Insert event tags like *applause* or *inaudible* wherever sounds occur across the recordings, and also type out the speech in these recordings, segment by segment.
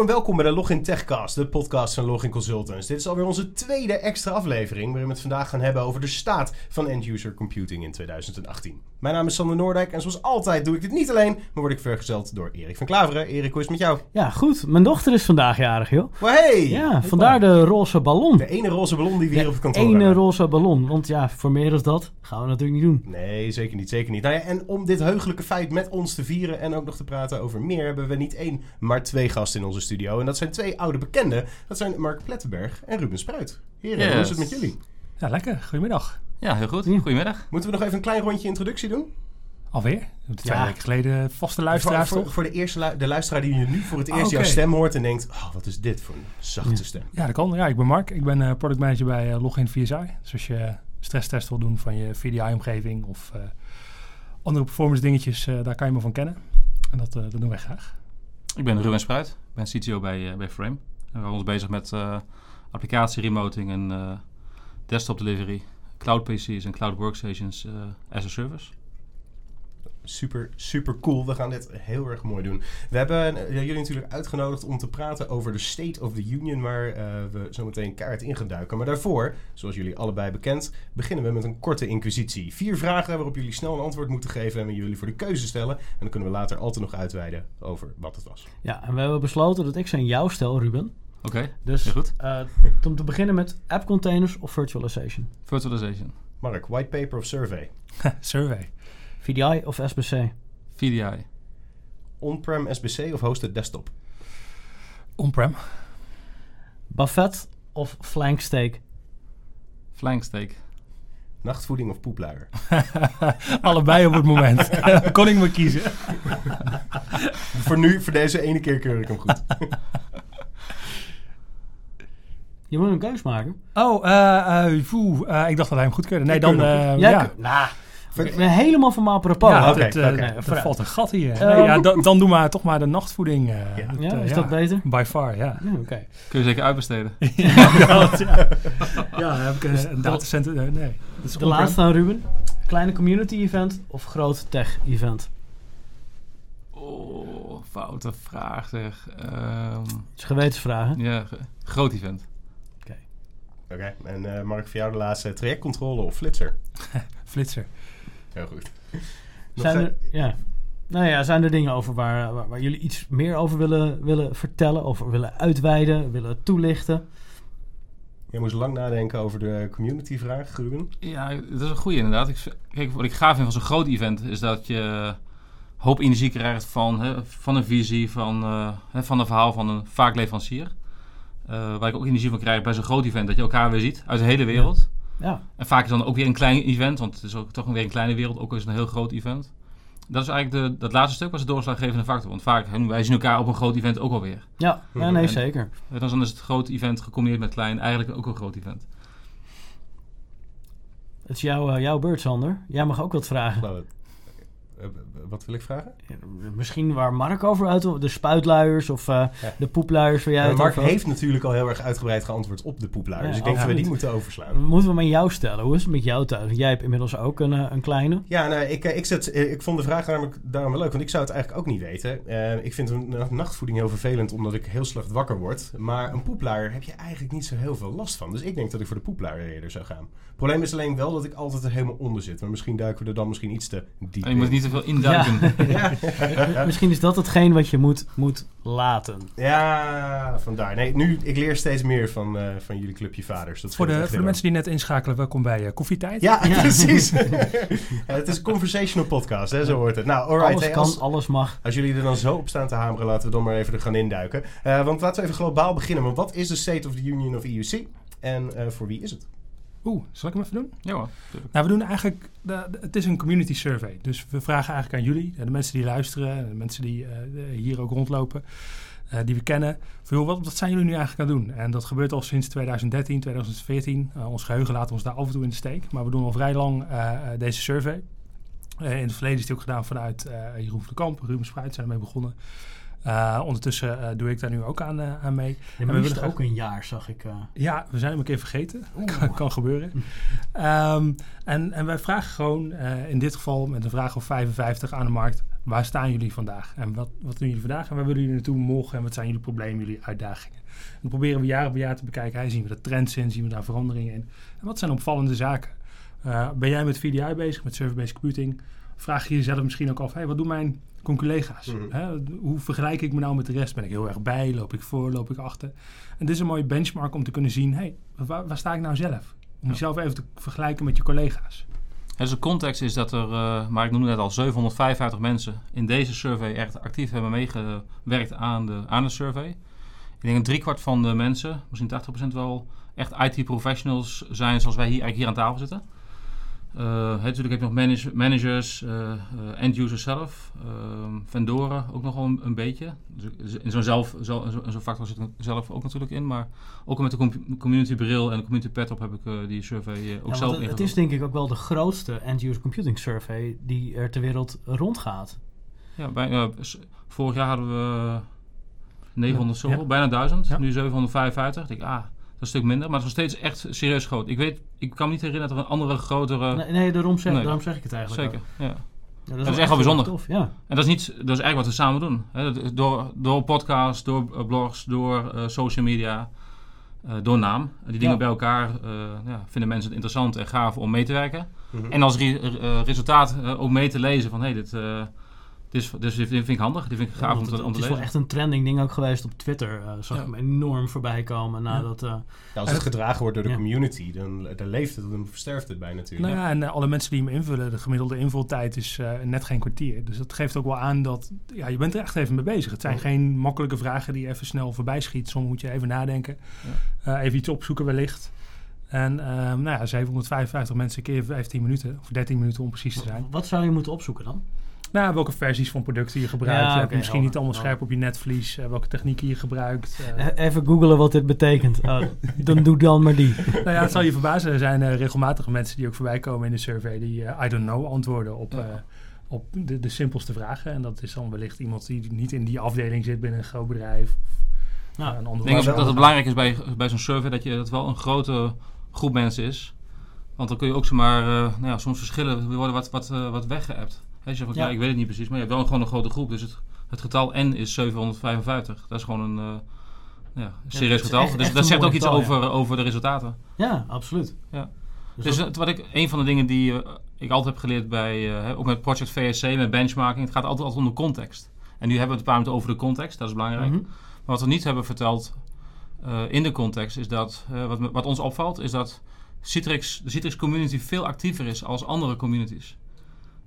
Hallo en welkom bij de Login Techcast, de podcast van Login Consultants. Dit is alweer onze tweede extra aflevering waarin we het vandaag gaan hebben over de staat van end-user computing in 2018. Mijn naam is Sander Noordijk en zoals altijd doe ik dit niet alleen, maar word ik vergezeld door Erik van Klaveren. Erik, hoe is het met jou? Ja, goed. Mijn dochter is vandaag jarig, joh. Well, hey! Ja, vandaar de roze ballon. De ene roze ballon die we hier op het kantoor ene hebben. roze ballon. Want ja, voor meer dan dat gaan we natuurlijk niet doen. Nee, zeker niet, zeker niet. Nou ja, en om dit heugelijke feit met ons te vieren en ook nog te praten over meer, hebben we niet één, maar twee gasten in onze studio. En dat zijn twee oude bekenden. Dat zijn Mark Plettenberg en Ruben Spruit. Heren, Yes. hoe is het met jullie? Ja, lekker. Goedemiddag. Ja, heel goed. Ja. Goedemiddag. Moeten we nog even een klein rondje introductie doen? Alweer? We hebben Twee Ja. weken geleden vaste Voor, luisteraars, voor, voor de, eerste lu- de luisteraar die nu voor het eerst Oké. jouw stem hoort en denkt... Oh, wat is dit voor een zachte stem. Ja, dat kan. Ja, ik ben Mark. Ik ben eh, product manager bij eh, Login VSI. Dus als je stresstest wil doen van je VDI-omgeving of eh, andere performance dingetjes, eh, daar kan je me van kennen. En dat, eh, dat doen wij graag. Ik ben Ruben Spruit. Ik ben CTO bij, eh, bij Frame. We houden ons bezig met eh, applicatie remoting en eh, desktop delivery, cloud PC's en cloud workstations as a service. Super, super cool. We gaan dit heel erg mooi doen. We hebben eh, jullie natuurlijk uitgenodigd om te praten over de State of the Union... waar eh, we zo meteen kaart in gaan duiken. Maar daarvoor, zoals jullie allebei bekend... beginnen we met een korte inquisitie. Vier vragen waarop jullie snel een antwoord moeten geven... en we jullie voor de keuze stellen. En dan kunnen we later altijd nog uitweiden over wat het was. Ja, en we hebben besloten dat ik ze aan jou stel, Ruben. Oké, Dus heel goed. eh, om te beginnen met app containers of virtualization. Virtualization. Mark, whitepaper of survey? *laughs* Survey. VDI of SBC? VDI. On-prem SBC of hosted desktop? On-prem. Buffet of flank steak? Flank steak. Nachtvoeding of poepluier? *laughs* Allebei op het moment. *laughs* Kon ik maar kiezen. *laughs* voor nu, voor deze ene keer keur ik hem goed. Je moet een keus maken. Oh, eh eh, eh, ik dacht dat hij hem goed keurde. Nee, Ik dan... eh, ja. Nou, ik ben helemaal van mijn apropos. Ja, dat, eh, er valt een gat hier. Nee, ja, dan, dan doen we toch maar de nachtvoeding. eh, Ja. Ja, eh, is dat beter? By far, ja. Ja, Oké. Kun je zeker uitbesteden. *laughs* *laughs* ja, dat, ja. ja, heb ik een, een datacenter. nee, dat is De laatste aan Ruben. Kleine community event of groot tech event? Oh, foute vraag zeg. Ehm, Dat is gewetensvragen. ja, ge- groot event. Oké, en eh, Mark, voor jou de laatste. Trajectcontrole of flitser? *laughs* Flitser. Heel goed. *laughs* Zijn er, ja. Nou ja, zijn er dingen over waar, waar, waar jullie iets meer over willen, willen vertellen, over willen uitweiden, willen toelichten? Jij moest lang nadenken over de community vraag, Ruben. Ja, dat is een goede inderdaad. Ik, kijk, wat ik gaaf vind van zo'n groot event is dat je hoop energie krijgt van, hè, van een visie, van, eh, hè, van een verhaal van een vaak leverancier. Eh, waar ik ook energie van krijg bij zo'n groot event, dat je elkaar weer ziet uit de hele wereld. Ja, En vaak is dan ook weer een klein event, want het is ook toch weer een kleine wereld, ook al is het een heel groot event. Dat is eigenlijk de, dat laatste stuk was de doorslaggevende factor. Want vaak, wij zien elkaar op een groot event ook alweer. ja, ja nee, zeker. En dan is het groot event gecombineerd met klein, eigenlijk ook een groot event. Het is jouw, eh, jouw beurt, Sander. Jij mag ook wat vragen. Eh, wat wil ik vragen? Ja, Misschien waar Mark over uit de spuitluiers of eh, Ja. de poepluiers waar jij het Mark heeft natuurlijk al heel erg uitgebreid geantwoord op de poepluier. Ja, dus ik denk dat we die moeten overslaan. Moeten we hem aan jou stellen? Hoe is het met jou thuis? Jij hebt inmiddels ook een, eh, een kleine. Ja, nou, ik, ik, zet, ik vond de vraag namelijk daarom wel leuk, want ik zou het eigenlijk ook niet weten. Eh, ik vind een na- nachtvoeding heel vervelend, omdat ik heel slecht wakker word. Maar een poepluier heb je eigenlijk niet zo heel veel last van. Dus ik denk dat ik voor de poepluier eerder zou gaan. Het probleem is alleen wel dat ik altijd er helemaal onder zit. Maar misschien duiken we er dan misschien iets te diep En je moet in. niet te veel induiken. *laughs* Ja. Misschien is dat hetgeen wat je moet, moet laten. ja, vandaar. Nee, nu, ik leer steeds meer van, eh, van jullie clubje vaders. Dat Voor de, voor de mensen die net inschakelen, welkom bij eh, Koffietijd. Ja, Ja. *laughs* precies. Ja, het is een conversational podcast, hè, zo hoort het. Nou, alright. alles hey, kan, alles mag. als jullie er dan zo op staan te hameren, laten we dan maar even er gaan induiken. Eh, want laten we even globaal beginnen. Want wat is de State of the Union of EUC? En eh, voor wie is het? Oeh, zal ik hem even doen? Ja hoor. Nou, we doen eigenlijk, de, de- het is een community survey. Dus we vragen eigenlijk aan jullie, de mensen die luisteren, de mensen die eh, hier ook rondlopen, eh, die we kennen. Van, joh, wat, wat zijn jullie nu eigenlijk aan het doen? En dat gebeurt al sinds 2013, 2014. Eh, ons geheugen laat ons daar af en toe in de steek. Maar we doen al vrij lang deze survey. In het verleden is die ook gedaan vanuit Jeroen van de Kamp, Ruben Spruit zijn ermee begonnen. Eh, ondertussen eh, doe ik daar nu ook aan, eh, aan mee. Ja, we maar willen is graag- ook een jaar, zag ik. Ja, we zijn hem een keer vergeten. *laughs* Kan, kan gebeuren. *laughs* Ehm, en, en wij vragen gewoon, in dit geval met een vraag of 55 aan de markt... waar staan jullie vandaag? En wat, wat doen jullie vandaag? En waar willen jullie naartoe morgen? En wat zijn jullie problemen, jullie uitdagingen? En dan proberen we jaar op jaar te bekijken. Hey, zien we de trends in? Zien we daar veranderingen in? En wat zijn opvallende zaken? Ben jij met VDI bezig, met server-based computing? Vraag je jezelf misschien ook af, hey, wat doen mijn collega's? Mhm. Hè? Hoe vergelijk ik me nou met de rest? Ben ik heel erg bij? Loop ik voor? Loop ik achter? En dit is een mooie benchmark om te kunnen zien, hey, waar, waar sta ik nou zelf? Om Ja. jezelf even te vergelijken met je collega's. Dus de context is dat er, eh, maar ik noemde net al, 755 mensen in deze survey echt actief hebben meegewerkt aan de, aan de survey. Ik denk een driekwart van de mensen, misschien 80% wel, echt IT-professionals zijn zoals wij hier, eigenlijk hier aan tafel zitten. Eh, natuurlijk heb je nog manage- managers, eh, eh, end-users zelf, ehm, vendoren ook nog wel een, een beetje. Dus in zo'n zelf, zo, in zo'n- factor zit ik zelf ook natuurlijk in, maar ook met de com- community bril en de community pet op heb ik die survey ook Ja, zelf het, het ingevuld. is denk ik ook wel de grootste end-user computing survey die er ter wereld rondgaat. Ja, vorig jaar hadden we 900 Ja. zoveel, bijna 1000. Ja. Nu 755. Ik denk, ah, een stuk minder. Maar het is nog steeds echt serieus groot. Ik weet, ik kan me niet herinneren dat er een andere grotere... nee, nee, daarom zeg, nee. daarom zeg ik het eigenlijk Zeker, ook. ja. Ja, Dat is echt wel bijzonder. Tof, ja. En dat is, niet, dat is eigenlijk wat we samen doen. Door, door podcasts, door eh, blogs, door eh, social media, eh, door naam. Die dingen Ja. bij elkaar eh, ja, vinden mensen het interessant en gaaf om mee te werken. Mhm. En als re- resultaat eh, ook mee te lezen van... hé, dit, eh, is, dus dit vind ik handig, dit vind ik Ja, gaaf om te, het, om het is wel echt een trending ding ook geweest op Twitter. eh zag Ja. ik hem enorm voorbij komen nadat... eh, Ja, als het gedragen wordt door de Ja. community, dan, dan leeft het, dan versterft het bij natuurlijk. Nou ja, en eh, alle mensen die hem invullen, de gemiddelde invultijd is eh, net geen kwartier. Dus dat geeft ook wel aan dat ja, je bent er echt even mee bezig. Het zijn Ja. geen makkelijke vragen die je even snel voorbij schiet. Soms moet je even nadenken, Eh, even iets opzoeken wellicht. En ehm, nou ja, 755 mensen keer 15 minuten, of 13 minuten om precies te zijn. wat zou je moeten opzoeken dan? Nou, welke versies van producten je gebruikt. Ja, Heb je oké, misschien niet helder, allemaal scherp op je netvlies. eh, welke technieken je gebruikt. eh. Eh, Even googelen wat dit betekent. Oh, *laughs* dan doe dan maar die. nou ja, het zal je verbazen. Er zijn eh, regelmatig mensen die ook voorbij komen in de survey die eh, I don't know antwoorden op, eh, op de, de simpelste vragen. En dat is dan wellicht iemand die niet in die afdeling zit binnen een groot bedrijf. Of Nou, een Ik ander denk Maar dat, het belangrijk is bij, bij zo'n survey dat je dat wel een grote groep mensen is. Want dan kun je ook zomaar, eh nou ja, soms verschillen worden wat, wat, eh, wat weggeëpt. Je van, Ja. ik weet het niet precies, maar je hebt wel gewoon een grote groep. Dus het, het getal N is 755. Dat is gewoon een eh, ja, serieus getal. echt- dus echt dat zegt ook iets getal, ja. over, over de resultaten. Ja, absoluut. Ja. Dus Dus dat- wat ik, een van de dingen die eh, ik altijd heb geleerd bij, hè, ook met Project VSC, met benchmarking, het gaat altijd, altijd om de context. En nu hebben we het een paar minuten over de context, dat is belangrijk. Mhm. Maar wat we niet hebben verteld in de context is dat, wat, wat ons opvalt, is dat Citrix, de Citrix community veel actiever is als andere communities.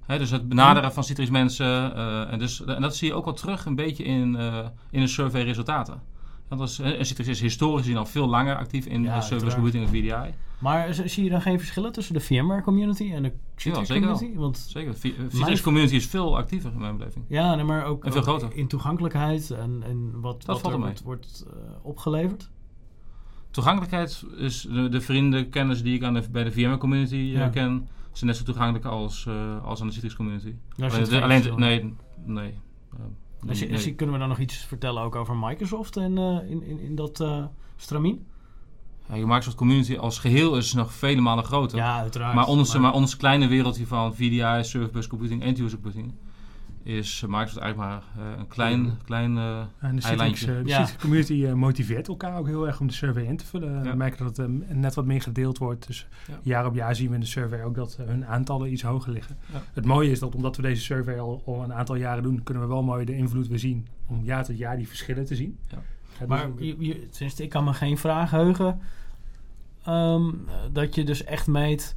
Dus het benaderen van Citrix mensen, eh, en, dus, en dat zie je ook wel terug een beetje in, eh, in de survey resultaten. Dat is, eh, en Citrix is historisch gezien al veel langer actief in Ja, de service uiteraard. computing en VDI. Maar zie je dan geen verschillen tussen de VMware community en de Citrix zeker wel. community? Want Zeker, de Citrix community is veel actiever in mijn beleving. ja, nee, maar ook, En veel groter. in toegankelijkheid en, en wat, wat valt er wordt, wordt eh, opgeleverd. Toegankelijkheid is de, de vrienden, kennis die ik aan de, bij de VMware community Ja. ken, zijn net zo toegankelijk als, eh, als aan de Citrix community. Alleen, de- nee, nee. En zie- kunnen we dan nog iets vertellen ook over Microsoft en, eh, in, in, in dat stramien? Ja, je Microsoft community als geheel is nog vele malen groter. Ja, uiteraard. maar, ons, maar ons kleine wereldje van VDI, Service Computing, End-User Computing, is eh, Microsoft eigenlijk maar eh, een klein, klein eh, En de Citrix, eilandje. eh, de Ja. Citrix community eh, motiveert elkaar ook heel erg om de survey in te vullen. Ja. We merken dat het eh, net wat meer gedeeld wordt. Dus Ja. jaar op jaar zien we in de survey ook dat eh, hun aantallen iets hoger liggen. Ja. Het mooie is dat omdat we deze survey al, al een aantal jaren doen, kunnen we wel mooi de invloed weer zien. Om jaar tot jaar die verschillen te zien. Ja. dus Maar je, je, tenminste, ik kan me geen vraag heugen ehm, dat je dus echt meet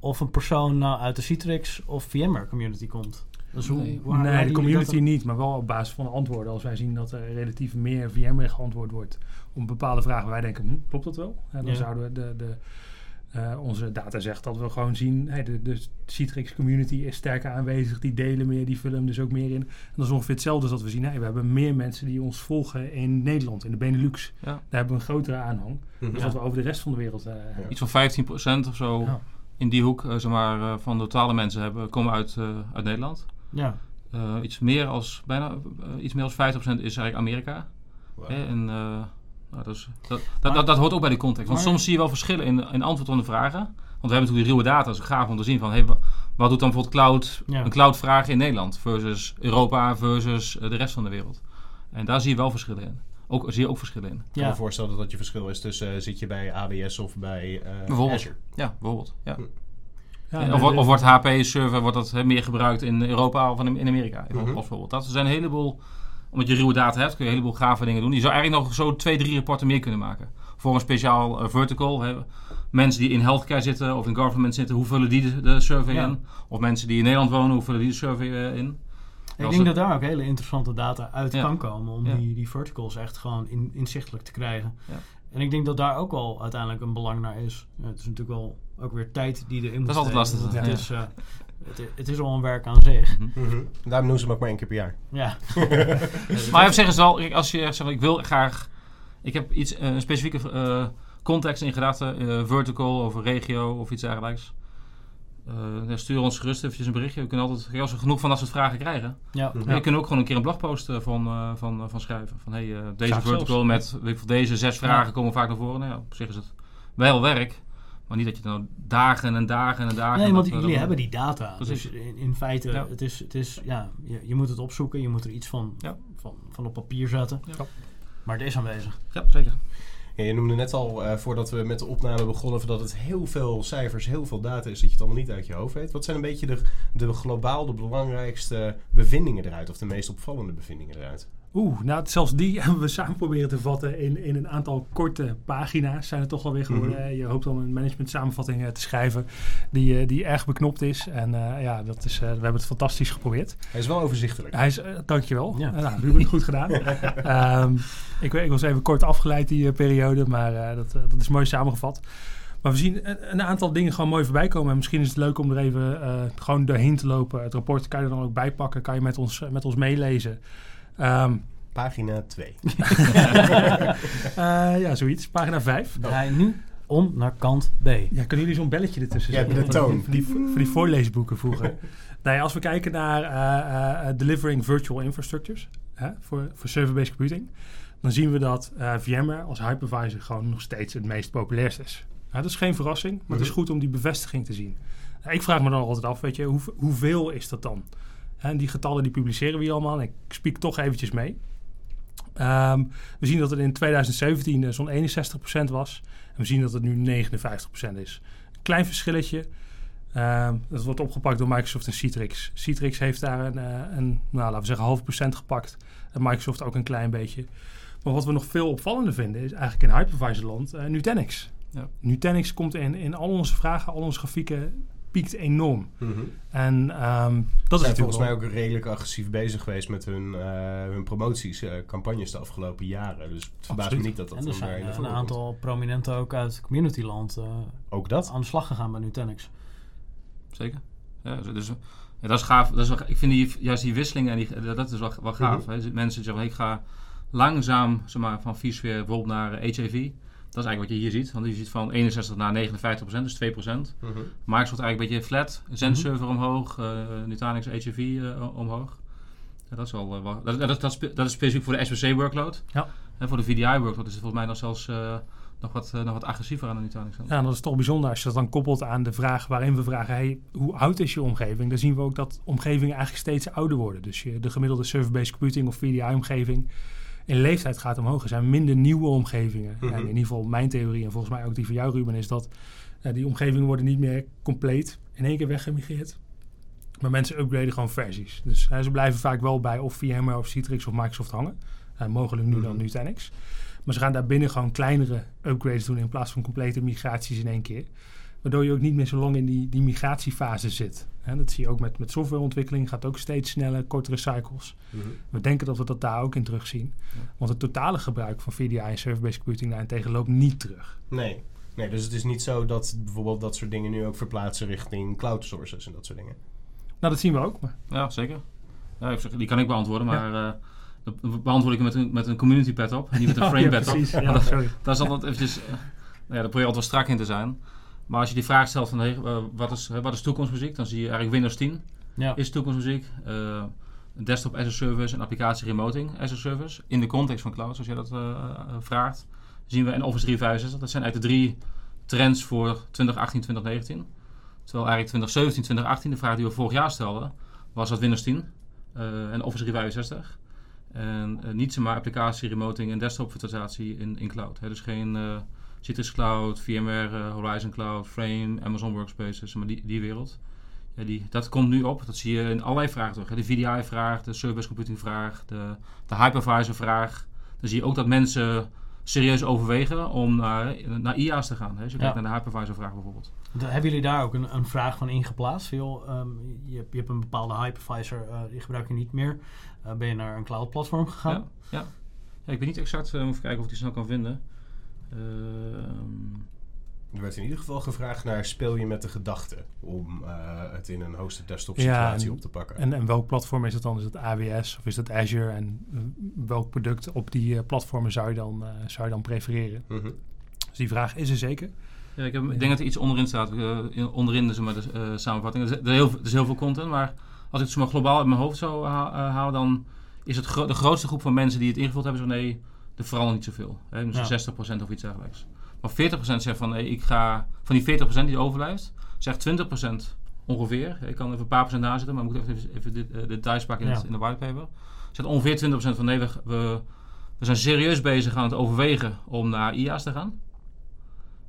of een persoon nou uit de Citrix of VMware community komt. Dus hoe, Nee. de community dat niet, maar wel op basis van de antwoorden. Als wij zien dat er relatief meer VMware geantwoord wordt op bepaalde vragen, wij denken, hm, klopt dat wel? En dan Ja. zouden we de, de, eh, onze data zegt dat we gewoon zien, hey, de, de Citrix community is sterker aanwezig, die delen meer, die vullen hem dus ook meer in. En dat is ongeveer hetzelfde als dat we zien, hey, we hebben meer mensen die ons volgen in Nederland, in de Benelux. Ja. Daar hebben we een grotere aanhang, Ja. wat we over de rest van de wereld eh, hebben. iets van 15% of zo Ja. in die hoek eh, zeg maar, van de totale mensen hebben, komen uit, eh, uit Nederland. Ja, Eh, iets meer als bijna eh, iets meer als 50% is eigenlijk Amerika. Wow. Hè, en, eh, nou, dat, is, dat, dat, Maar- dat, dat hoort ook bij de context. Want maar- soms zie je wel verschillen in, in antwoord op de vragen. Want we hebben natuurlijk die ruwe data, dat is gaaf om te zien van hey, wa- wat doet dan bijvoorbeeld cloud, Ja. een cloud vraag in Nederland versus Europa versus de rest van de wereld. En daar zie je wel verschillen in. Ook, zie je ook verschillen in. Ik kan Ja. me voorstellen dat dat je verschil is tussen zit je bij AWS of bij eh Bijvoorbeeld. Azure. Ja, bijvoorbeeld. Ja. Ja, of, nee, wordt- de- of wordt HP-server wordt dat, hè, meer gebruikt in Europa of in in Amerika? Mhm. Als bijvoorbeeld. Dat zijn een heleboel, omdat je ruwe data hebt, kun je een heleboel gave dingen doen. Je zou eigenlijk nog zo twee, drie rapporten meer kunnen maken. Voor een speciaal eh, vertical. Hè. Mensen die in healthcare zitten of in government zitten, hoe vullen die de, de survey Ja. in? Of mensen die in Nederland wonen, hoe vullen die de survey eh, in? Ik denk het- dat daar ook hele interessante data uit Ja. kan komen om Ja. die, die verticals echt gewoon in, inzichtelijk te krijgen. En ik denk dat daar ook wel uiteindelijk een belang naar is. Ja, het is natuurlijk wel ook weer tijd die erin moet Dat is altijd lastig, Het, ja. is, eh, het, het is al een werk aan zich. Mhm. Daarom doen ze hem ook maar één keer per jaar. Ja. *laughs* Maar op zich is het wel, kijk, als je zegt, ik wil graag, ik heb iets, eh, een specifieke eh, context in gedachten, eh, vertical of regio of iets dergelijks. Ja, stuur ons gerust eventjes een berichtje. We kunnen altijd, als we genoeg van dat soort vragen krijgen, ja. Mhm. dan kunnen we ook gewoon een keer een blogpost van, eh, van, eh, van schrijven. Van hey, deze Graag vertical zelfs. met weet ik deze zes vragen Ja. komen vaak naar voren. Nou ja, op zich is het wel werk, maar niet dat je dan dagen en dagen en dagen... Nee, want jullie hebben die data. Precies. Dus in, in feite, Ja. het is, het is, ja, je, je moet het opzoeken. Je moet er iets van, Ja. van, van op papier zetten. Ja. Maar het is aanwezig. Ja, zeker. Je noemde net al, eh, voordat we met de opname begonnen, dat het heel veel cijfers, heel veel data is, dat je het allemaal niet uit je hoofd weet. Wat zijn een beetje de, de globaal de belangrijkste bevindingen eruit, of de meest opvallende bevindingen eruit? Oeh, nou zelfs die *laughs* hebben we samen proberen te vatten in, in een aantal korte pagina's. Zijn het toch alweer geworden. Mhm. Je hoopt om een management samenvatting eh, te schrijven die, eh, die erg beknopt is. En eh, ja, dat is, eh, we hebben het fantastisch geprobeerd. Hij is wel overzichtelijk. Hij is, eh, dankjewel. Ja. Nou, Ruben, goed gedaan. *laughs* Ehm, ik, ik was even kort afgeleid die eh, periode, maar eh, dat, eh, dat is mooi samengevat. Maar we zien een, aantal dingen gewoon mooi voorbij komen. En misschien is het leuk om er even eh, gewoon doorheen te lopen. Het rapport kan je er dan ook bij pakken. Kan je met ons, met ons meelezen. Ehm, Pagina 2. *laughs* eh, ja, zoiets. Pagina 5. Draai nu om naar kant B. Ja, kunnen jullie zo'n belletje ertussen Ja, zetten? de toon. Voor die, voor die voorleesboeken vroeger. *laughs* nee, als we kijken naar eh, eh, delivering virtual infrastructures hè, voor, voor server-based computing, dan zien we dat eh, VMware als hypervisor gewoon nog steeds het meest populairst is. Ja, dat is geen verrassing, maar het is goed om die bevestiging te zien. Ja, ik vraag me dan altijd af, weet je, hoe, hoeveel is dat dan? En die getallen die publiceren we hier allemaal. Ik spiek toch eventjes mee. Ehm, we zien dat het in 2017 eh, zo'n 61% was. En we zien dat het nu 59% is. Een klein verschilletje. Ehm, dat wordt opgepakt door Microsoft en Citrix. Citrix heeft daar een, eh, een nou, laten we zeggen, half procent gepakt. En Microsoft ook een klein beetje. Maar wat we nog veel opvallender vinden is eigenlijk in hypervisorland eh Nutanix. Ja. Nutanix komt in, in al onze vragen, al onze grafieken, piekt enorm. Mhm. En ehm, dat is volgens mij wel- ook redelijk agressief bezig geweest met hun, eh hun promoties, eh, campagnes de afgelopen jaren. Dus het verbaast me niet dat dat En er zijn eh, een voorgrond aantal prominenten ook uit communityland eh, komt. Ook dat? aan de slag gegaan bij Nutanix. Zeker. Ja, dus, ja, dat is gaaf. Dat is wel, ik vind die, juist die wisseling, en die, dat is wel, wel gaaf. Mhm. hè. Mensen zeggen, ik ga langzaam zeg maar, van vSphere bijvoorbeeld naar eh, HAV. Dat is eigenlijk wat je hier ziet. Want je ziet van 61 naar 59 procent, dus 2 procent. Mhm. Microsoft eigenlijk een beetje flat. Zen-server omhoog, eh Nutanix HAV eh, omhoog. Ja, dat, is wel, eh, dat, dat, dat, dat is specifiek voor de SBC-workload. Ja. En voor de VDI-workload is het volgens mij nog zelfs eh, nog, wat, nog wat agressiever aan de Nutanix. dan. Ja, dat is toch bijzonder als je dat dan koppelt aan de vraag waarin we vragen: hey, hoe oud is je omgeving? Dan zien we ook dat omgevingen eigenlijk steeds ouder worden. Dus je, de gemiddelde server-based computing of VDI-omgeving in leeftijd gaat omhoog. Er zijn minder nieuwe omgevingen. Mhm. In ieder geval mijn theorie, en volgens mij ook die van jou, Ruben, is dat die omgevingen worden niet meer compleet in één keer weggemigreerd. Maar mensen upgraden gewoon versies. Dus ze blijven vaak wel bij of VMware of Citrix of Microsoft hangen. Mogelijk nu dan Mhm. Nutanix. Maar ze gaan daarbinnen gewoon kleinere upgrades doen in plaats van complete migraties in één keer. Waardoor je ook niet meer zo lang in die, die migratiefase zit. Hè, dat zie je ook met, met softwareontwikkeling. Gaat ook steeds sneller, kortere cycles. Mhm. We denken dat we dat daar ook in terugzien. Ja. Want het totale gebruik van VDI en server-based computing daarentegen loopt niet terug. Nee. nee, dus het is niet zo dat bijvoorbeeld dat soort dingen nu ook verplaatsen richting cloud sources en dat soort dingen. Nou, dat zien we ook. Maar Ja, zeker. Ja, ik zeg, die kan ik beantwoorden, maar eh, dat beantwoord ik met een, met een community pad op en niet met een *laughs* frame ja, pad op. *laughs* Ja, dat, sorry. dat is altijd eventjes, eh, nou ja, daar probeer je altijd wel strak in te zijn. Maar als je die vraag stelt van hey, wat, is, wat is toekomstmuziek, dan zie je eigenlijk Windows 10 Ja. is toekomstmuziek. eh, desktop as a service en applicatie remoting as a service. In de context van cloud, zoals jij dat eh, eh, vraagt, zien we in Office 365. Dat zijn eigenlijk de drie trends voor 2018, 2019. Terwijl eigenlijk 2017, 2018, de vraag die we vorig jaar stelden, was dat Windows 10 eh, en Office 365. En niet zomaar applicatie, remoting en desktop virtualisatie in, in cloud. Hè. Dus geen Citrix Cloud, VMware, eh, Horizon Cloud, Frame, Amazon Workspaces, maar die, die wereld. Ja, die, dat komt nu op. Dat zie je in allerlei vragen terug. Hè. De VDI-vraag, de service computing vraag, de, de hypervisor-vraag. Dan zie je ook dat mensen serieus overwegen om naar, naar IA's te gaan. Hè. Als je Ja. kijkt naar de hypervisor-vraag bijvoorbeeld. Da- Hebben jullie daar ook een, een vraag van ingeplaatst? Joh, ehm, je, hebt, je hebt een bepaalde hypervisor, eh, die gebruik je niet meer. Eh, ben je naar een cloud platform gegaan? Ja, ja. ja, ik weet niet exact, uh, even kijken of ik die snel kan vinden. Ehm, Er werd in ieder geval gevraagd naar speel je met de gedachte om eh, het in een hosted desktop situatie op te pakken. En, en welk platform is het dan? Is het AWS of is het Azure? En eh, welk product op die eh, platformen zou je, dan, eh, zou je dan prefereren? Mhm. Dus die vraag is er zeker. ja, ik, heb, ik denk dat er iets onderin staat, eh, in- onderin zeg maar, de eh, samenvatting. Er is, er, heel, er is heel veel content, maar als ik het zo maar globaal uit mijn hoofd zou ha- halen, dan is het gro- de grootste groep van mensen die het ingevuld hebben, zo nee, er verandert niet zoveel. Hè? Dus Ja. 60% of iets dergelijks. Maar 40% zegt van, nee, ik ga, van die 40% die overblijft, zegt 20% ongeveer. Ik kan even een paar procent nazitten, maar ik moet even, even de, de details pakken in, Ja. het, in de whitepaper. Zegt ongeveer 20% van, nee, we, we, we zijn serieus bezig aan het overwegen om naar IA's te gaan.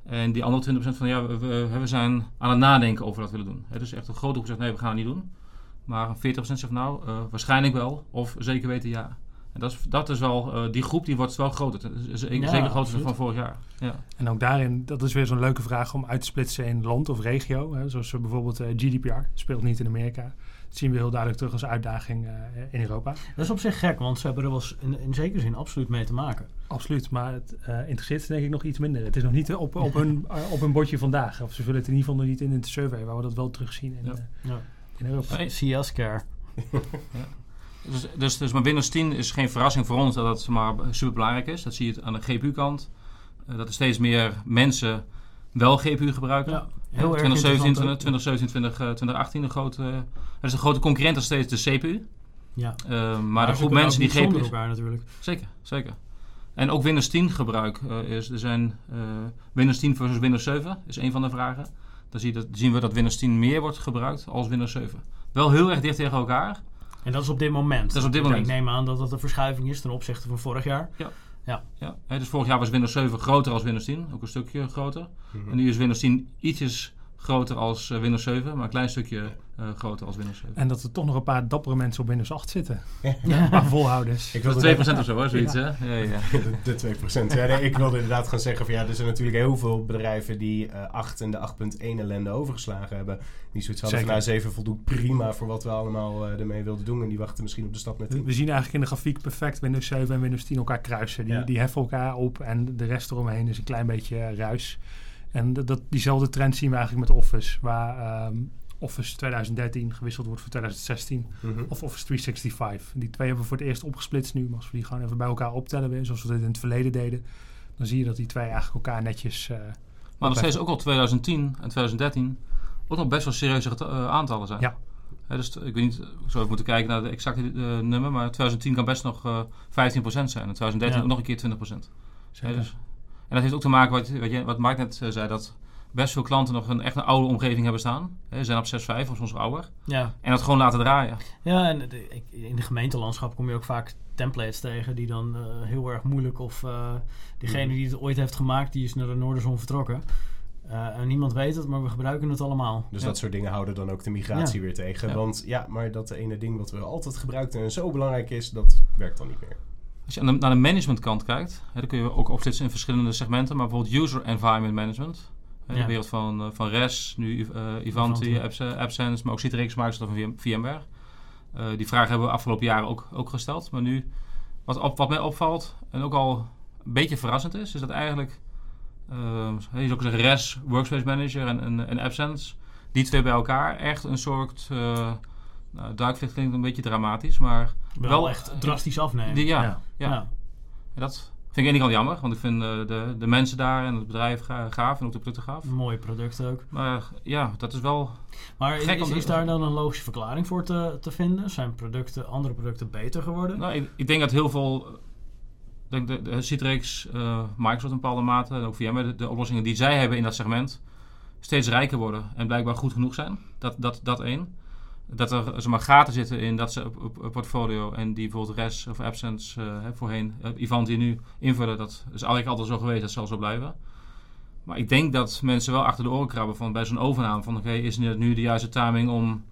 En die andere 20% van ja, we, we, we zijn aan het nadenken over wat we willen doen. Het is echt een grote groep zegt nee, we gaan het niet doen. Maar 40% zegt nou, eh, waarschijnlijk wel, of zeker weten ja. En dat is, dat is wel, eh, die groep die wordt wel groter. Zeker Ja, zeker groter dan van vorig jaar. Ja. En ook daarin, dat is weer zo'n leuke vraag om uit te splitsen in land of regio. Hè, zoals eh, bijvoorbeeld eh, GDPR, speelt niet in Amerika. Dat zien we heel duidelijk terug als uitdaging eh, in Europa. Dat is op zich gek, want ze hebben er wel in, in zekere zin absoluut mee te maken. Absoluut, maar het eh, interesseert ze denk ik nog iets minder. Het is nog niet op, op, hun, *laughs* op hun bordje vandaag. Of ze vullen het in ieder geval nog niet in in de survey, waar we dat wel terugzien in, Ja. eh, Ja. in Europa. CS Care. *laughs* Dus, dus, dus maar Windows 10 is geen verrassing voor ons dat dat maar super belangrijk is. Dat zie je aan de GPU-kant. Eh, dat er steeds meer mensen wel GPU gebruiken. Ja, heel erg 2017, interessant ook. 2017 20, eh, 2018 de grote, eh, dat is de grote concurrent nog steeds de CPU. Ja. Eh, maar de ze groep mensen die GPU's... elkaar natuurlijk. Zeker, zeker. En ook Windows 10 gebruik is, er zijn Windows 10 versus Windows 7 is een van de vragen. Dan zie je dat, zien we dat Windows 10 meer wordt gebruikt als Windows 7. Wel heel erg dicht tegen elkaar. En dat is op dit moment. Dat is op dit moment. Ik neem aan dat dat een verschuiving is ten opzichte van vorig jaar. Ja, hè, dus vorig jaar was Windows 7 groter als Windows 10, ook een stukje groter. Mhm. En nu is Windows 10 ietsjes groter als eh, Windows 7, maar een klein stukje eh, groter als Windows 7. En dat er toch nog een paar dappere mensen op Windows 8 zitten. Ja. *laughs* Een paar volhouders. Ik Dat wilde is 2% of zo, hè, zoiets, hè? Ja, ja. *laughs* De, de 2%. Ja, nee, ik wilde inderdaad gaan zeggen van ja, er zijn natuurlijk heel veel bedrijven die eh 8 en de 8.1 ellende overgeslagen hebben. Die zoiets hadden van Zeker. nou 7 voldoet prima voor wat we allemaal eh, ermee wilden doen. En die wachten misschien op de stap met We 10. we zien eigenlijk in de grafiek perfect Windows 7 en Windows 10 elkaar kruisen. Die, Ja. die heffen elkaar op en de rest eromheen is een klein beetje eh, ruis. En dat, dat- diezelfde trend zien we eigenlijk met Office, waar ehm, Office 2013 gewisseld wordt voor 2016 Mhm. of Office 365. Die twee hebben we voor het eerst opgesplitst nu, maar als we die gewoon even bij elkaar optellen weer, zoals we dit in het verleden deden, dan zie je dat die twee eigenlijk elkaar netjes... eh, Maar nog steeds ook al 2010 en 2013 ook nog best wel serieuze eh, aantallen zijn. Ja. Dus ik weet niet, ik zou even moeten kijken naar de exacte eh, nummer, maar 2010 kan best nog eh 15% zijn en 2013 Ja. ook nog een keer 20%. Hè, zeker. dus, en dat heeft ook te maken wat, wat, je, wat Mark net eh, zei, dat best veel klanten nog een echt een oude omgeving hebben staan. Hè, Ze zijn op 6.5 of soms ouder. Ja, En dat gewoon laten draaien. ja en de- in de gemeentelandschap kom je ook vaak templates tegen die dan eh, heel erg moeilijk of eh, degene Mhm. die het ooit heeft gemaakt, die is naar de Noorderzon vertrokken. Eh, en niemand weet het, maar we gebruiken het allemaal. Dus Ja. dat soort dingen houden dan ook de migratie Ja. weer tegen. Ja. Want ja, maar dat ene ding wat we altijd gebruikten en zo belangrijk is, dat werkt dan niet meer. Als je naar de managementkant kijkt, hè, dan kun je ook opsplitsen in verschillende segmenten, maar bijvoorbeeld User Environment Management. Hè, Ja. De wereld van, eh, van REST, nu eh Ivanti, AppSense, maar ook Citrix, Microsoft en VM- VMware. Eh, die vraag hebben we afgelopen jaren ook, ook gesteld. Maar nu, wat, op, wat mij opvalt, en ook al een beetje verrassend is, is dat eigenlijk, eh, je zou ook zeggen REST, Workspace Manager en, en, en AppSense, die twee bij elkaar echt een soort, uh, nou, duikvlucht klinkt een beetje dramatisch, maar Wel, Wel, echt drastisch afnemen. die, ja, Ja. ja. Ja. En dat vind ik aan de kant jammer, want ik vind eh, de, de mensen daar en het bedrijf ga- gaaf en ook de producten gaaf. Mooie producten ook. Maar ja, dat is wel. Maar is, Gek om is, te- is daar dan een logische verklaring voor te, te vinden? Zijn producten, andere producten beter geworden? Nou, ik, ik denk dat heel veel. ik Denk de, de Citrix, eh, Microsoft in bepaalde mate en ook VMware, de, de oplossingen die zij hebben in dat segment, steeds rijker worden en blijkbaar goed genoeg zijn. Dat, dat, dat één. Dat er zeg maar, gaten zitten in dat ze portfolio en die bijvoorbeeld res of absence eh, hè, voorheen, uh, Ivan die nu invullen, dat is eigenlijk altijd zo geweest, dat zal zo blijven. Maar ik denk dat mensen wel achter de oren krabben van bij zo'n overname van oké, is het nu de juiste timing om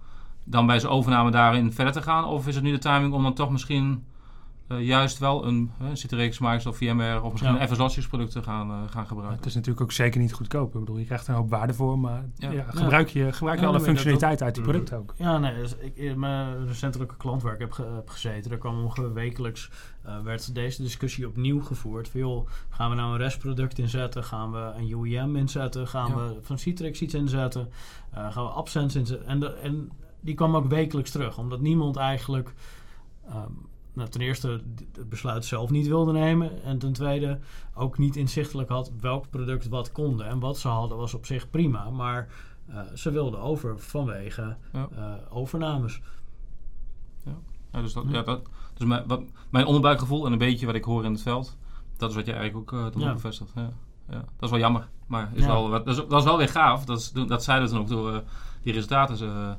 dan bij zo'n overname daarin verder te gaan? Of is het nu de timing om dan toch misschien uh, juist wel een uh, Citrix, Microsoft, VMware of misschien Ja. een FS Logics product te gaan, uh, gaan gebruiken? Het is natuurlijk ook zeker niet goedkoop. Ik bedoel, je krijgt er een hoop waarde voor, maar Ja. ja. gebruik je, gebruik je Ja, alle functionaliteit uit die Mhm. producten ook. Ja, nee, dus ik, in mijn recentelijke klant waar ik heb, ge- heb gezeten, daar kwam ongeveer wekelijks, eh, werd deze discussie opnieuw gevoerd. Van, joh, gaan we nou een restproduct inzetten? Gaan we een UEM inzetten? Gaan Ja. we van Citrix iets inzetten? Eh, gaan we Absence inzetten? En, de, en die kwam ook wekelijks terug, omdat niemand eigenlijk... ehm, nou, ten eerste het besluit zelf niet wilde nemen. En ten tweede ook niet inzichtelijk had welk product wat konden. En wat ze hadden was op zich prima. Maar eh, ze wilden over vanwege Ja. eh, overnames. Ja, dus dat, Ja. ja, dat, dus mijn, wat, mijn onderbuikgevoel en een beetje wat ik hoor in het veld, dat is wat je eigenlijk ook uh, dan Ja. bevestigt. Ja. Ja. Dat is wel jammer, maar is Ja. wel, dat, is, dat is wel weer gaaf. Dat, is, dat zeiden we toen ook door eh, die resultaten uh,